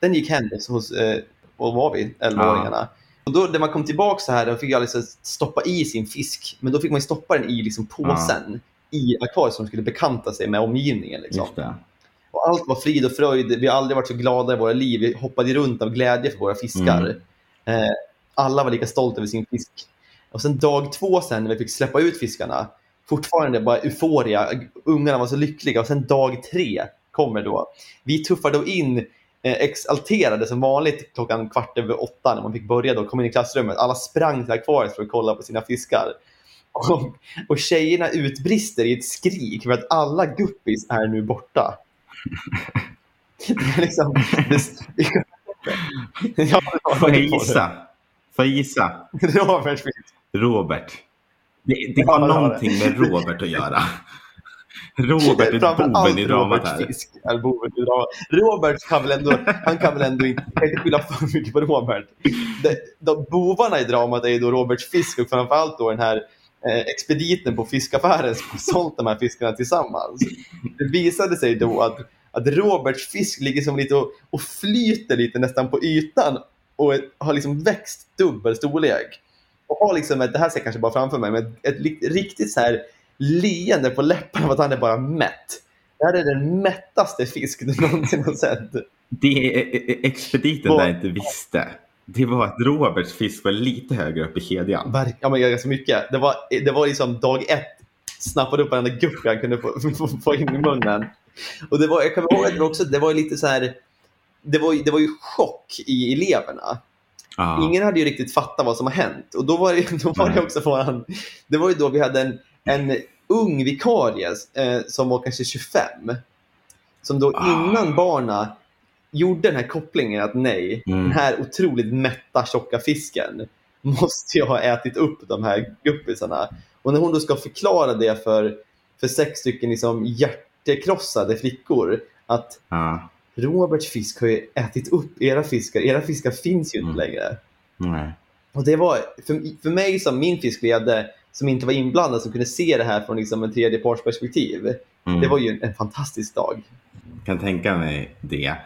S2: Den gick hem hos, eh, var vi, 11-åringarna. Och då när man kom tillbaka så här, då fick jag liksom stoppa i sin fisk. Men då fick man stoppa den i liksom påsen i akvariet som skulle bekanta sig med omgivningen. Liksom. Och allt var frid och fröjd. Vi har aldrig varit så glada i våra liv. Vi hoppade runt av glädje för våra fiskar.
S1: Mm.
S2: Eh, alla var lika stolta över sin fisk. Och sen dag två sen när vi fick släppa ut fiskarna, fortfarande bara euforia. Ungarna var så lyckliga och sen dag tre kommer då. Vi tuffade då in exalterade som vanligt klockan kvart över åtta när man fick börja då, kom in i klassrummet. Alla sprang till akvariet för att kolla på sina fiskar. Och, och tjejerna utbrister i ett skrik för att alla guppis är nu borta. Det är liksom... Det, ja, [LAUGHS]
S1: Får jag gissa? Får jag gissa?
S2: Robert
S1: Robert. Det, det har
S2: Ja,
S1: någonting med Robert att göra. [LAUGHS] Robert är boven i dramat
S2: Robert
S1: här.
S2: Fisk är boven i dramat. Robert kan väl ändå, han kan väl ändå inte, kan inte skylla för mycket på Robert. De, de bovarna i dramat är då Robert Fisk och framförallt då den här eh, expediten på fiskaffären som har sålt de här fiskarna tillsammans. Det visade sig då att, att Roberts fisk ligger som lite och, och flyter lite nästan på ytan och har liksom växt dubbel storlek. Och har liksom ett, det här ser jag kanske bara framför mig, men ett, li- riktigt så här leende på läpparna för att han är bara mätt. Det här är den mättaste fisk du någonsin har sett.
S1: Det är- är- är expediten
S2: Vad-
S1: där inte visste. Det var att Roberts fisk var lite högre upp i kedjan.
S2: Verk- Ja, men ganska mycket. Det var, det var liksom dag ett. Snappade upp varenda gupp jag kunde få, [LAUGHS] få, få in i munnen. Och det var, jag kommer ihåg att det också, det var lite så här, det var, det var ju chock i eleverna.
S1: Ja.
S2: Ingen hade ju riktigt fattat vad som har hänt. Och då var det, [LAUGHS] då var det också våran, det var ju då vi hade en, en ung vikarie eh, som var kanske 25. Som då
S1: Ah.
S2: innan barna gjorde den här kopplingen att nej,
S1: Mm.
S2: den här otroligt mätta tjocka fisken måste jag ha ätit upp de här guppisarna. Och när hon då ska förklara det för, för sex stycken liksom hjärtekrossade flickor att
S1: Ja.
S2: Roberts fisk har ju ätit upp era fiskar. Era fiskar finns ju inte
S1: Mm.
S2: längre.
S1: Nej.
S2: Och det var för, för mig som min fisk levde, som inte var inblandad, som kunde se det här från liksom en tredjepartsperspektiv.
S1: Mm.
S2: Det var ju en, fantastisk dag.
S1: kan tänka mig det.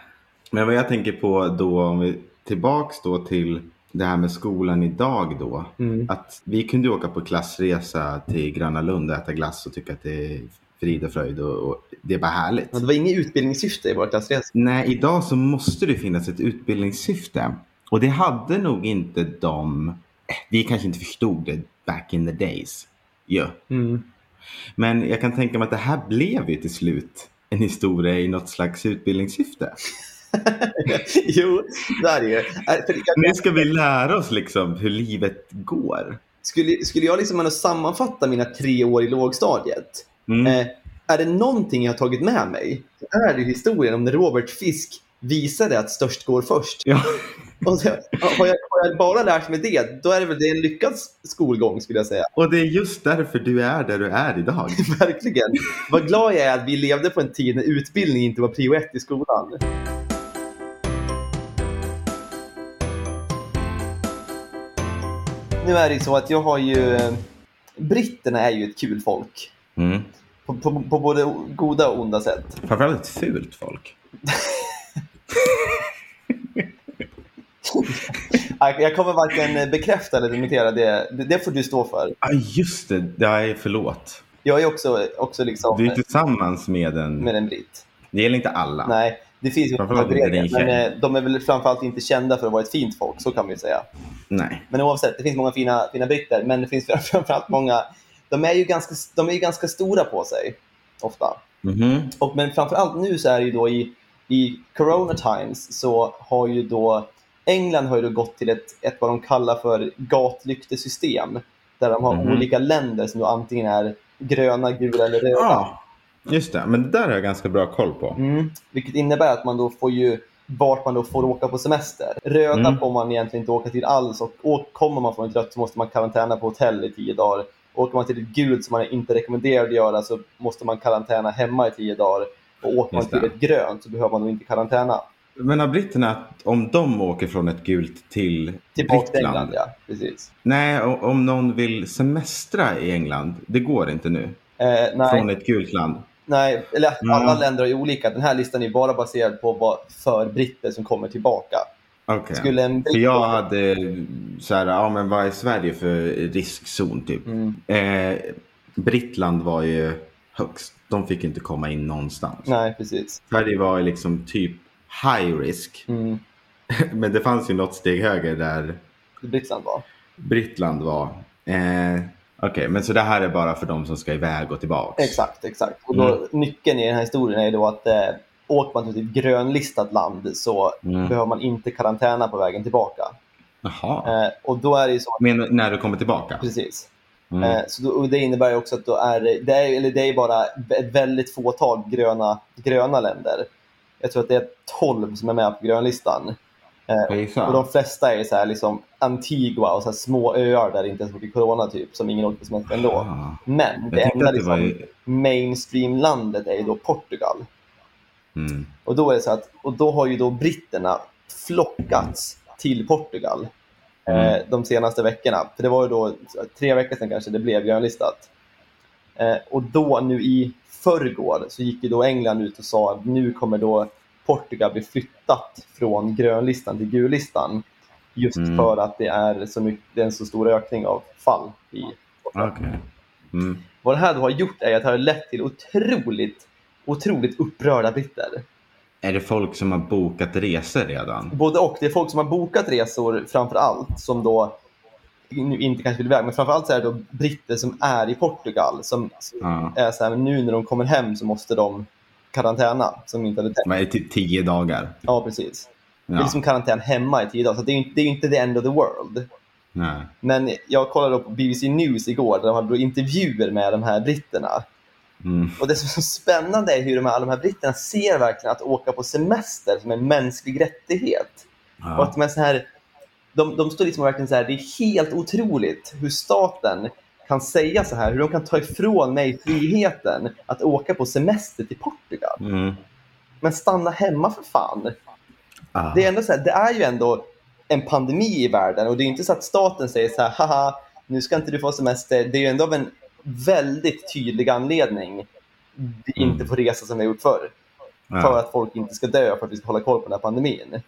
S1: Men vad jag tänker på då, om vi tillbaks då till det här med skolan idag då.
S2: Mm.
S1: Att vi kunde åka på klassresa till Gröna Lund och äta glass och tycka att det är frid och fröjd och, och det är bara härligt.
S2: Men det var inget utbildningssyfte i vår klassresa.
S1: Nej, idag så måste det finnas ett utbildningssyfte. Och det hade nog inte de, vi kanske inte förstod det back in the days. Ja.
S2: Mm.
S1: Men jag kan tänka mig att det här blev ju till slut en historia i något slags utbildningssyfte. [LAUGHS]
S2: jo, det är det ju. Äh,
S1: Nu ska vi lära oss liksom hur livet går.
S2: Skulle, skulle jag liksom sammanfatta mina tre år i lågstadiet.
S1: Mm.
S2: Eh, är det någonting jag har tagit med mig är det historien om när Robert Fisk visade att störst går först.
S1: Ja. [LAUGHS]
S2: Och så, har, jag, har jag bara lärt mig det, då är det väl det en lyckad skolgång skulle jag säga.
S1: Och det är just därför du är där du är idag. [LAUGHS]
S2: Verkligen. Vad glad jag är att vi levde på en tid när utbildning inte var prio ett i skolan. Nu är det ju så att jag har ju... Britterna är ju ett kul folk.
S1: Mm.
S2: På, på, på både goda och onda sätt.
S1: Framförallt ett fult folk. [LAUGHS]
S2: Jag kommer varken bekräfta eller dementera det. Det- får du stå för.
S1: Ja, just det. Nej, förlåt.
S2: Jag är också, också liksom
S1: Du är tillsammans med en...
S2: med en britt.
S1: Det gäller inte alla.
S2: Nej, det finns ju regler, men eh, de är väl framförallt inte kända för att vara ett fint folk, så kan man ju säga.
S1: Nej.
S2: Men oavsett, det finns många fina, fina britter, men det finns [LAUGHS] framförallt många, de är ju ganska, de är ju ganska stora på sig, ofta.
S1: Mhm.
S2: Och, men framförallt nu så är det ju då i, i Corona Times så har ju då England har ju gått till ett, ett vad de kallar för gatlyktesystem. Där de har
S1: Mhm.
S2: olika länder som då antingen är gröna, gula eller röda.
S1: Ja, just det. Men det där har jag ganska bra koll på.
S2: Mm. Vilket innebär att man då får ju vart man då får åka på semester. Röda
S1: Mm.
S2: får man egentligen inte åka till alls och å- kommer man från ett rött så måste man karantäna på hotell i tio dagar. Åker man till ett gult som man inte rekommenderar att göra så måste man karantäna hemma i tio dagar. Och åker man till
S1: det.
S2: ett grönt så behöver man nog inte karantäna.
S1: Men har britterna, om de åker från ett gult till
S2: till? England, ja. Precis.
S1: Nej, om någon vill semestra i England, det går inte nu.
S2: Eh,
S1: Från ett gult land.
S2: nej, eller
S1: Ja.
S2: alla länder är olika. Den här listan är bara baserad på vad för britter som kommer tillbaka.
S1: Okej.
S2: Skulle en britt
S1: För jag hade så här, ja men vad är Sverige för riskzon typ?
S2: Mm.
S1: Eh, Brittland var ju högst. De fick inte komma in någonstans.
S2: Nej, precis.
S1: Sverige var liksom typ high risk.
S2: Mm. [LAUGHS]
S1: Men det fanns ju något steg högre där
S2: Brittland var.
S1: Brittland var. Eh, Okej, men så det här är bara för de som ska iväg och tillbaks?
S2: Exakt, exakt. Och då,
S1: Mm.
S2: Nyckeln i den här historien är då att eh, åker man till ett grönlistat land så
S1: Mm.
S2: behöver man inte karantäna på vägen tillbaka.
S1: Jaha.
S2: Eh, och då är det så,
S1: Men när du kommer tillbaka?
S2: precis.
S1: Mm.
S2: Eh, så då, det innebär också att då är, det- det är, eller det är bara ett väldigt fåtal gröna, gröna länder. Jag tror att det är 12 som är med på grönlistan.
S1: Gissa?
S2: Och de flesta är så här liksom Antigua och så små öar där det inte är så mycket corona typ, som ingen åker på semester ändå.
S1: Ah.
S2: Men det enda liksom,
S1: ju...
S2: mainstream-landet är ju då Portugal.
S1: Mm.
S2: Och då är det så att, och då har ju då britterna flockats till Portugal eh,
S1: Mm.
S2: de senaste veckorna. För det var ju då tre veckor sedan kanske det blev grönlistat. Eh, och då nu i förrgår så gick ju då England ut och sa att nu kommer då Portugal bli flyttat från grönlistan till gullistan. Just
S1: Mm.
S2: för att det är, så mycket, det är en så stor ökning av fall i Portugal.
S1: Okej. Mm.
S2: Vad det här då har gjort är att det har lett till otroligt, otroligt upprörda britter.
S1: Är det folk som har bokat resor redan?
S2: Både och. Det är folk som har bokat resor framför allt som då inte kanske vill iväg, men framför allt så är det då britter som är i Portugal som
S1: Ja.
S2: är så här, nu när de kommer hem så måste de karantäna som inte hade tänkt.
S1: Men är det typ tio dagar?
S2: Ja, precis. Det är
S1: Ja.
S2: liksom karantän hemma i tio dagar, så det är inte, det är inte the end of the world.
S1: Nej.
S2: Men jag kollade på BBC News igår där de hade intervjuer med de här britterna.
S1: Mm.
S2: Och det som är så spännande är hur de här, alla de här britterna ser verkligen att åka på semester som en mänsklig rättighet. Och att
S1: Ja.
S2: de är så här, de, de står liksom verkligen så här, det är helt otroligt hur staten kan säga så här, hur de kan ta ifrån mig friheten att åka på semester till Portugal.
S1: Mm.
S2: Men stanna hemma för fan.
S1: Ah.
S2: Det är, ändå så här, det är ju ändå en pandemi i världen och det är inte så att staten säger så här, haha, nu ska inte du få semester. Det är ju ändå av en väldigt tydlig anledning vi
S1: Mm.
S2: inte får resa som vi har gjort förr.
S1: Ja.
S2: För att folk inte ska dö, för att vi ska hålla koll på den här pandemin.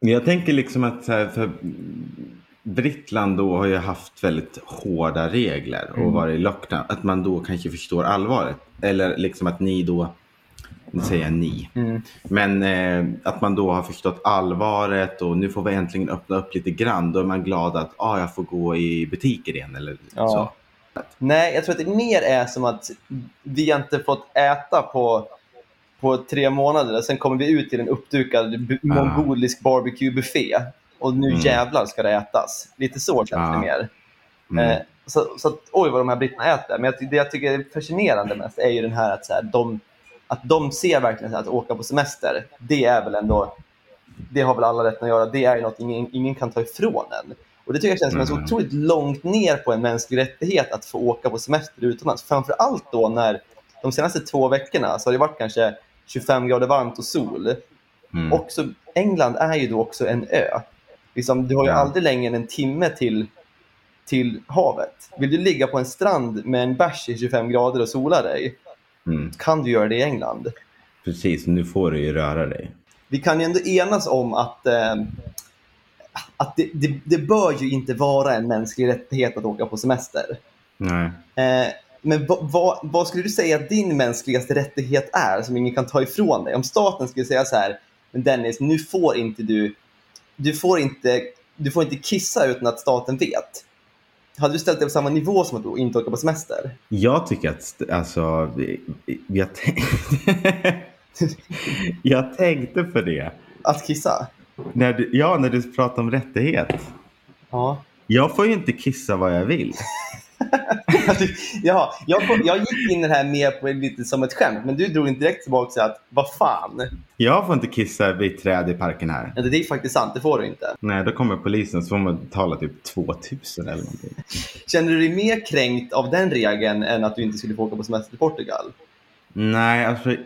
S1: Jag tänker liksom att här, för Brittland då har ju haft väldigt hårda regler och
S2: Mm.
S1: varit i lockdown. Att man då kanske förstår allvaret. Eller liksom att ni då, nu säger jag ni, men eh, att man då har förstått allvaret och nu får vi äntligen öppna upp lite grann. Då är man glad att ah, jag får gå i butiker igen eller
S2: Ja.
S1: så.
S2: Nej, jag tror att det mer är som att vi inte fått äta på, på tre månader. Sen kommer vi ut till en uppdukad
S1: Ah.
S2: mongolisk barbecue-buffé. Och nu
S1: Mm.
S2: jävlar ska det ätas. Lite så känns
S1: Ah.
S2: det mer.
S1: Mm.
S2: Eh, så, så att, oj vad de här britterna äter. Men jag, det jag tycker är fascinerande mest är ju den här att, så här, de, att de ser verkligen här, att åka på semester. Det är väl ändå, det har väl alla rätt att göra. Det är ju något ingen, ingen kan ta ifrån en. Och det tycker jag känns som en så
S1: Mm.
S2: otroligt långt ner på en mänsklig rättighet att få åka på semester utomlands. Framför allt då när de senaste två veckorna så har det varit kanske 25 grader varmt och sol.
S1: Mm.
S2: Också, England är ju då också en ö. Liksom, du har ju
S1: Ja.
S2: aldrig längre än en timme till, till havet. Vill du ligga på en strand med en bärs i 25 grader och sola dig,
S1: Mm.
S2: kan du göra det i England.
S1: Precis, nu får du ju röra dig.
S2: Vi kan ju ändå enas om att, eh, att det, det, det bör ju inte vara en mänsklig rättighet att åka på semester.
S1: Nej.
S2: Eh, men vad, vad, vad skulle du säga att din mänskligaste rättighet är som ingen kan ta ifrån dig? Om staten skulle säga så här, men Dennis, nu får inte du, du får inte, du får inte kissa utan att staten vet. Hade du ställt dig på samma nivå som att du inte åka på semester?
S1: Jag tycker att, alltså, jag, tänkte, [LAUGHS] jag tänkte på det.
S2: Att kissa?
S1: När du, ja, när du pratar om rättighet.
S2: Ja.
S1: Jag får ju inte kissa vad jag vill. [LAUGHS]
S2: ja, jag, kom- jag gick in i det här mer på lite som ett skämt, men du drog inte direkt tillbaka till att vad fan?
S1: Jag får inte kissa vid träd i parken här.
S2: Ja, det är faktiskt sant, det får du inte.
S1: Nej, då kommer polisen så får man betala typ 2000 eller någonting.
S2: Känner du dig mer kränkt av den regeln än att du inte skulle få åka på semester till Portugal?
S1: Nej, alltså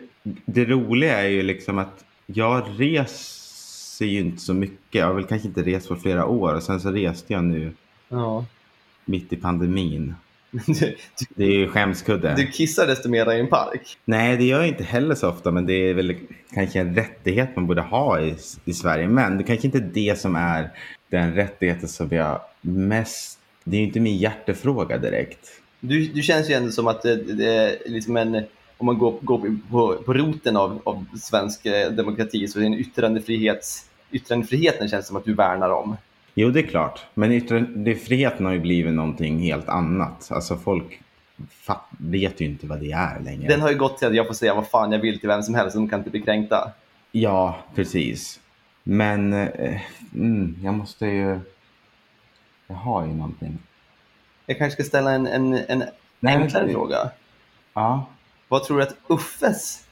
S1: det roliga är ju liksom att jag reser ju inte så mycket. Jag har väl kanske inte rest på flera år och sen så reste jag nu
S2: Ja.
S1: Mitt i pandemin. [LAUGHS]
S2: Du,
S1: Det är ju skämskudde.
S2: du kissar desto mer i en park.
S1: Nej, det gör jag inte heller så ofta, men det är väl kanske en rättighet man borde ha i, i Sverige. Men det kanske inte är det som är den rättigheten som jag mest... Det är ju inte min hjärtefråga direkt.
S2: Du, du känns ju ändå som att det, det är liksom en, om man går, går på, på roten av, av svensk eh, demokrati så är det en yttrandefrihets, yttrandefriheten känns som att du värnar om.
S1: Jo, det är klart. Men yttrandefriheten har ju blivit någonting helt annat. Alltså folk vet ju inte vad det är längre.
S2: Den har ju gått till att jag får säga vad fan jag vill till vem som helst, de kan inte bli kränkta.
S1: Ja, precis. Men eh, mm, jag måste ju... Jag har ju någonting.
S2: Jag kanske ska ställa en, en, en
S1: Nej,
S2: enklare
S1: men-
S2: fråga.
S1: Ja.
S2: Vad tror du att Uffes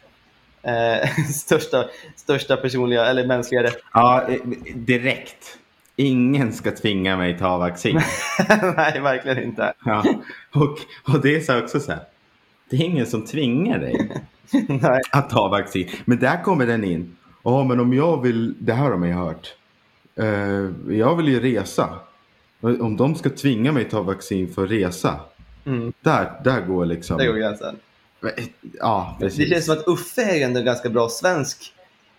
S2: eh, [LAUGHS] största, största personliga eller mänskliga rätt...
S1: ja, eh, direkt. Ingen ska tvinga mig ta vaccin. [LAUGHS]
S2: Nej, verkligen inte.
S1: Ja. Och, och det är så också så här. Det är ingen som tvingar dig [LAUGHS] att ta vaccin. Men där kommer den in. Ja, men om jag vill, det här har man ju hört. Eh, jag vill ju resa. Om de ska tvinga mig ta vaccin för att resa.
S2: Mm,
S1: Där, där går liksom.
S2: där går gränsen.
S1: Ja,
S2: Det
S1: precis.
S2: känns som att Uffe är ändå en ganska bra svensk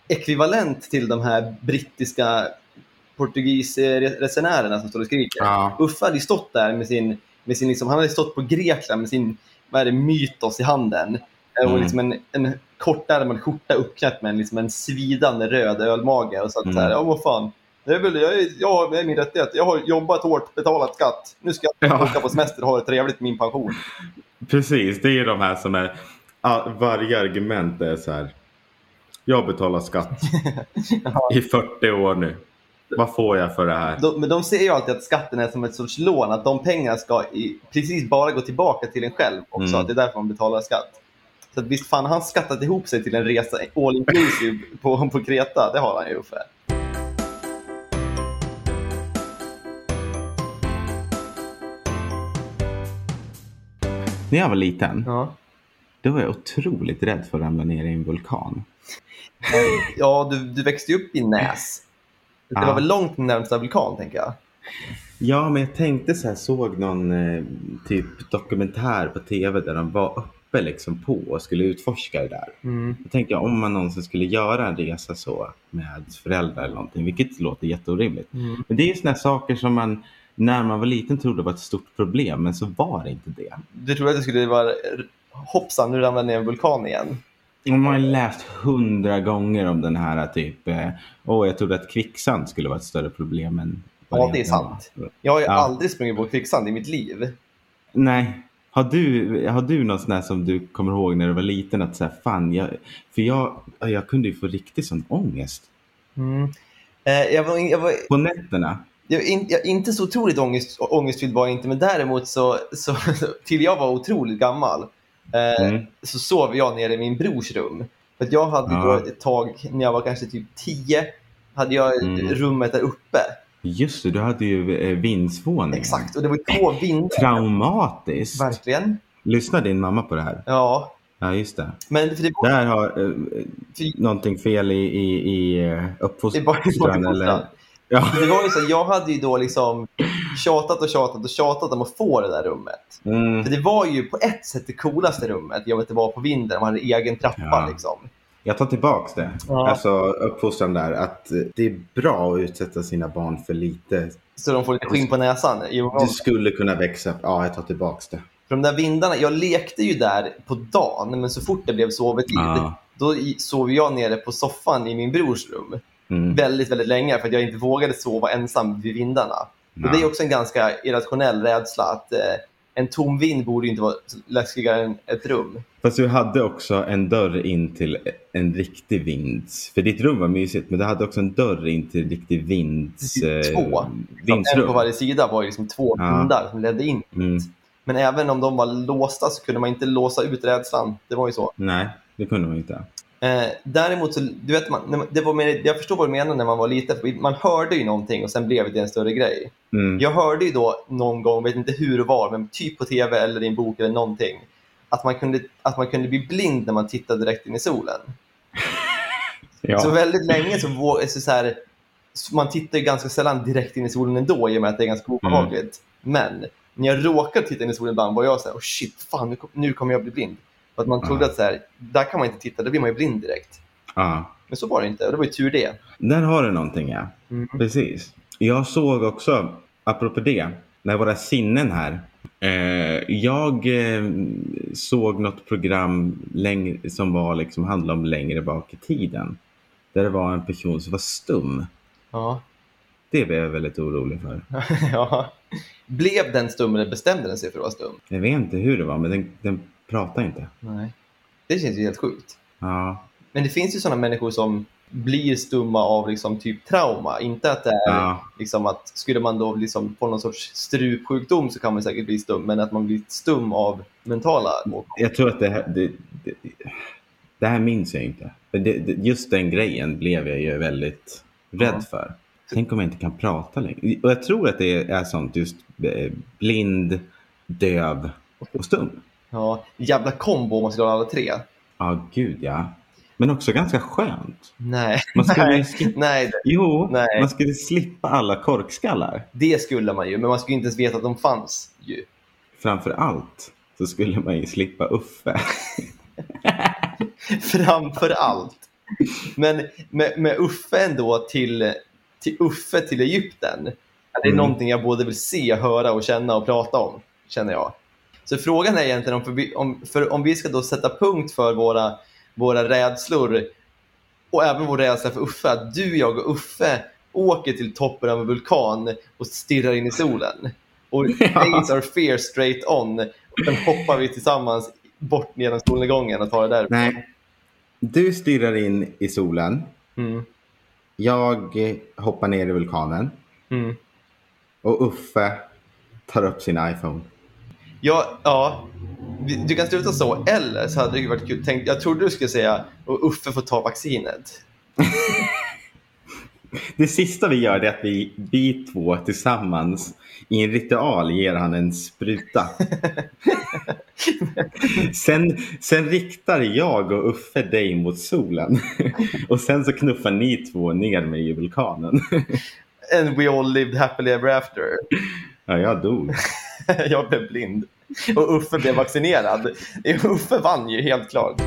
S2: ekvivalent till de här brittiska portugisresenärerna som står och skriker.
S1: Ja.
S2: Uffe hade stått där med sin, med sin liksom, han hade stått på Grekland med sin vad är det, mytos i handen. Eh, Och
S1: Mm.
S2: liksom en, en kortärmad skjorta uppknäppt med en, liksom en svidande röd ölmage. Och så att
S1: Mm.
S2: så här, ja vad fan. Det är, väl, jag, är, jag, är min rättighet. Jag har jobbat hårt, betalat skatt. Nu ska jag
S1: Ja.
S2: åka på semester och ha det trevligt med min pension.
S1: Precis, det är de här som är... ja, Varje argument är så här. Jag betalar skatt [LAUGHS] i 40 år nu. Vad får jag för det här?
S2: De, men de ser ju alltid att skatten är som ett sorts lån, att de pengarna ska i, precis bara gå tillbaka till en själv också,
S1: Mm.
S2: att det är därför man betalar skatt. Så att visst fan har han skattat ihop sig till en resa all inclusive på, på Kreta, det har han ju Uffe.
S1: När jag var liten,
S2: Ja,
S1: då var jag otroligt rädd för att ramla ner i en vulkan.
S2: ja du, du växte upp i Näs. Det var väl långt närmsta vulkan, tänker jag.
S1: Ja, men jag tänkte så här, såg någon eh, typ dokumentär på tv där de var uppe liksom på och skulle utforska det där. Då tänkte jag om man någonsin skulle göra en resa så med föräldrar eller någonting, vilket låter jätteorimligt. Men det är ju sådana saker som man när man var liten trodde var ett stort problem, men så var det inte det.
S2: Du trodde att det skulle vara hoppsan, nu ramlade ner en vulkan igen.
S1: Man har ju läst hundra gånger om den här typ, eh, åh jag trodde att kvicksand skulle vara ett större problem än
S2: Ja, det är sant. Jag har ju
S1: Ja.
S2: aldrig sprungit på kvicksand i mitt liv.
S1: Nej. Har du, har du något sånt som du kommer ihåg när du var liten att säga fan, jag, för jag, jag kunde ju få riktigt sån ångest
S2: Eh, jag var, jag var
S1: på nätterna.
S2: jag, in, jag, inte så otroligt ångest, ångestfylld var jag inte, men däremot så, så [LAUGHS] till jag var otroligt gammal
S1: Mm.
S2: så sov jag nere i min brors rum. För att jag hade
S1: Ja.
S2: då ett tag, när jag var kanske typ 10, hade jag
S1: Mm.
S2: rummet där uppe.
S1: Just det, du hade ju eh, vindsvåningen.
S2: Exakt, och det var två vindar.
S1: Traumatiskt.
S2: Verkligen.
S1: Lyssnar din mamma på det här?
S2: Ja,
S1: Ja, just det.
S2: men det var,
S1: Där har eh, någonting fel i, i, i eh, uppfostran eller? Ja.
S2: Det var ju så, jag hade ju då liksom tjatat och tjatat och tjatat om att få det där rummet.
S1: Mm.
S2: För det var ju på ett sätt det coolaste rummet. Jag vet det var på vinden, man hade egen trappa
S1: Ja.
S2: liksom.
S1: Jag tar tillbaks det.
S2: Ja.
S1: Alltså uppfostran där. Att eh, det är bra att utsätta sina barn för lite.
S2: Så de får lite skinn på näsan. Jo,
S1: Du skulle kunna växa. Ja, jag tar tillbaks det.
S2: För de där vindarna, jag lekte ju där på dagen, men så fort det blev sovetid,
S1: Ja.
S2: då sov jag nere på soffan i min brors rum.
S1: Mm.
S2: Väldigt, väldigt länge för att jag inte vågade sova ensam vid vindarna. Och det är också en ganska irrationell rädsla att eh, en tom vind borde inte vara läskigare än ett rum.
S1: Fast du hade också en dörr in till en riktig vinds. För ditt rum var mysigt, men du hade också en dörr in till en riktig vinds...
S2: Två.
S1: Eh,
S2: Så att en på
S1: vindsrum.
S2: varje sida var liksom två
S1: Ja.
S2: vindar som ledde in.
S1: Mm.
S2: Men även om de var låsta så kunde man inte låsa ut rädslan. Det var ju så.
S1: Nej, det kunde man inte.
S2: Eh, däremot så, du vet, man, det var mer, jag förstår vad du menar när man var liten. Man hörde ju någonting och sen blev det en större grej.
S1: Mm.
S2: Jag hörde ju då någon gång, vet inte hur och var, men typ på tv eller i en bok eller någonting, att man kunde, att man kunde bli blind när man tittade direkt in i solen. [LAUGHS]
S1: Ja.
S2: Så väldigt länge så, vå- så, så här, man tittar ju ganska sällan direkt in i solen ändå i och med att det är ganska obehagligt. Men när jag råkade titta in i solen ibland var jag så här, oh shit, fan nu kommer jag bli blind. För att man trodde att så här, där kan man inte titta, då blir man ju blind direkt. Men så var det inte, och det var ju tur det.
S1: Där har du någonting ja.
S2: Mm.
S1: Precis. Jag såg också, apropå det, när våra sinnen här. Eh, jag eh, såg något program längre, som var liksom, handlade om längre bak i tiden. Där det var en person som var stum.
S2: Ja.
S1: Det blev jag väldigt orolig för. [LAUGHS]
S2: ja. Blev den stum eller bestämde den sig för att vara stum?
S1: Jag vet inte hur det var, men den, den pratade inte.
S2: Nej. Det känns ju helt sjukt.
S1: Ja,
S2: Men det finns ju sådana människor som blir stumma av liksom typ trauma. Inte att det är
S1: ja,
S2: liksom att skulle man då liksom få någon sorts strupsjukdom så kan man säkert bli stum. Men att man blir stum av mentala
S1: jag tror att det här, det, det, det här minns jag inte. Det, just den grejen blev jag ju väldigt rädd
S2: Ja.
S1: för. Tänk om jag inte kan prata längre. Och jag tror att det är sånt just eh, blind, döv och stum.
S2: Ja, jävla kombo om man ska ha alla tre.
S1: Ja, gud ja. Men också ganska skönt.
S2: Nej,
S1: Man skulle [LAUGHS]
S2: nej, nej
S1: jo,
S2: Nej.
S1: man skulle slippa alla korkskallar.
S2: det skulle man ju. Men man skulle inte ens veta att de fanns ju.
S1: Framför allt så skulle man ju slippa Uffe. [LAUGHS]
S2: Framför allt. Men med, med Uffe ändå till, till Uffe till Egypten. Det är
S1: Mm.
S2: någonting jag både vill se, höra och känna och prata om, känner jag. Så frågan är egentligen om, vi, om, för om vi ska då sätta punkt för våra, våra rädslor och även vår rädsla för Uffe, att du, jag och Uffe åker till toppen av en vulkan och stirrar in i solen. Och [LAUGHS]
S1: Ja.
S2: face our fear straight on. Och sen hoppar vi tillsammans bort genom solnedgången och tar det där.
S1: Nej. Du stirrar in i solen.
S2: Mm.
S1: Jag hoppar ner i vulkanen.
S2: Mm.
S1: Och Uffe tar upp sin iPhone.
S2: Ja, ja, du kan sluta så. Eller så hade det varit kul. Tänk, jag trodde du skulle säga och Uffe får ta vaccinet. [LAUGHS]
S1: Det sista vi gör är att vi, vi två tillsammans i en ritual ger han en spruta. [LAUGHS] sen, sen riktar jag och Uffe dig mot solen. [LAUGHS] och sen så knuffar ni två ner mig i vulkanen.
S2: And we all lived happily ever after
S1: ja, jag dog. [LAUGHS]
S2: jag blev blind. Och Uffe blev vaccinerad. [LAUGHS] Uffe vann ju helt klart.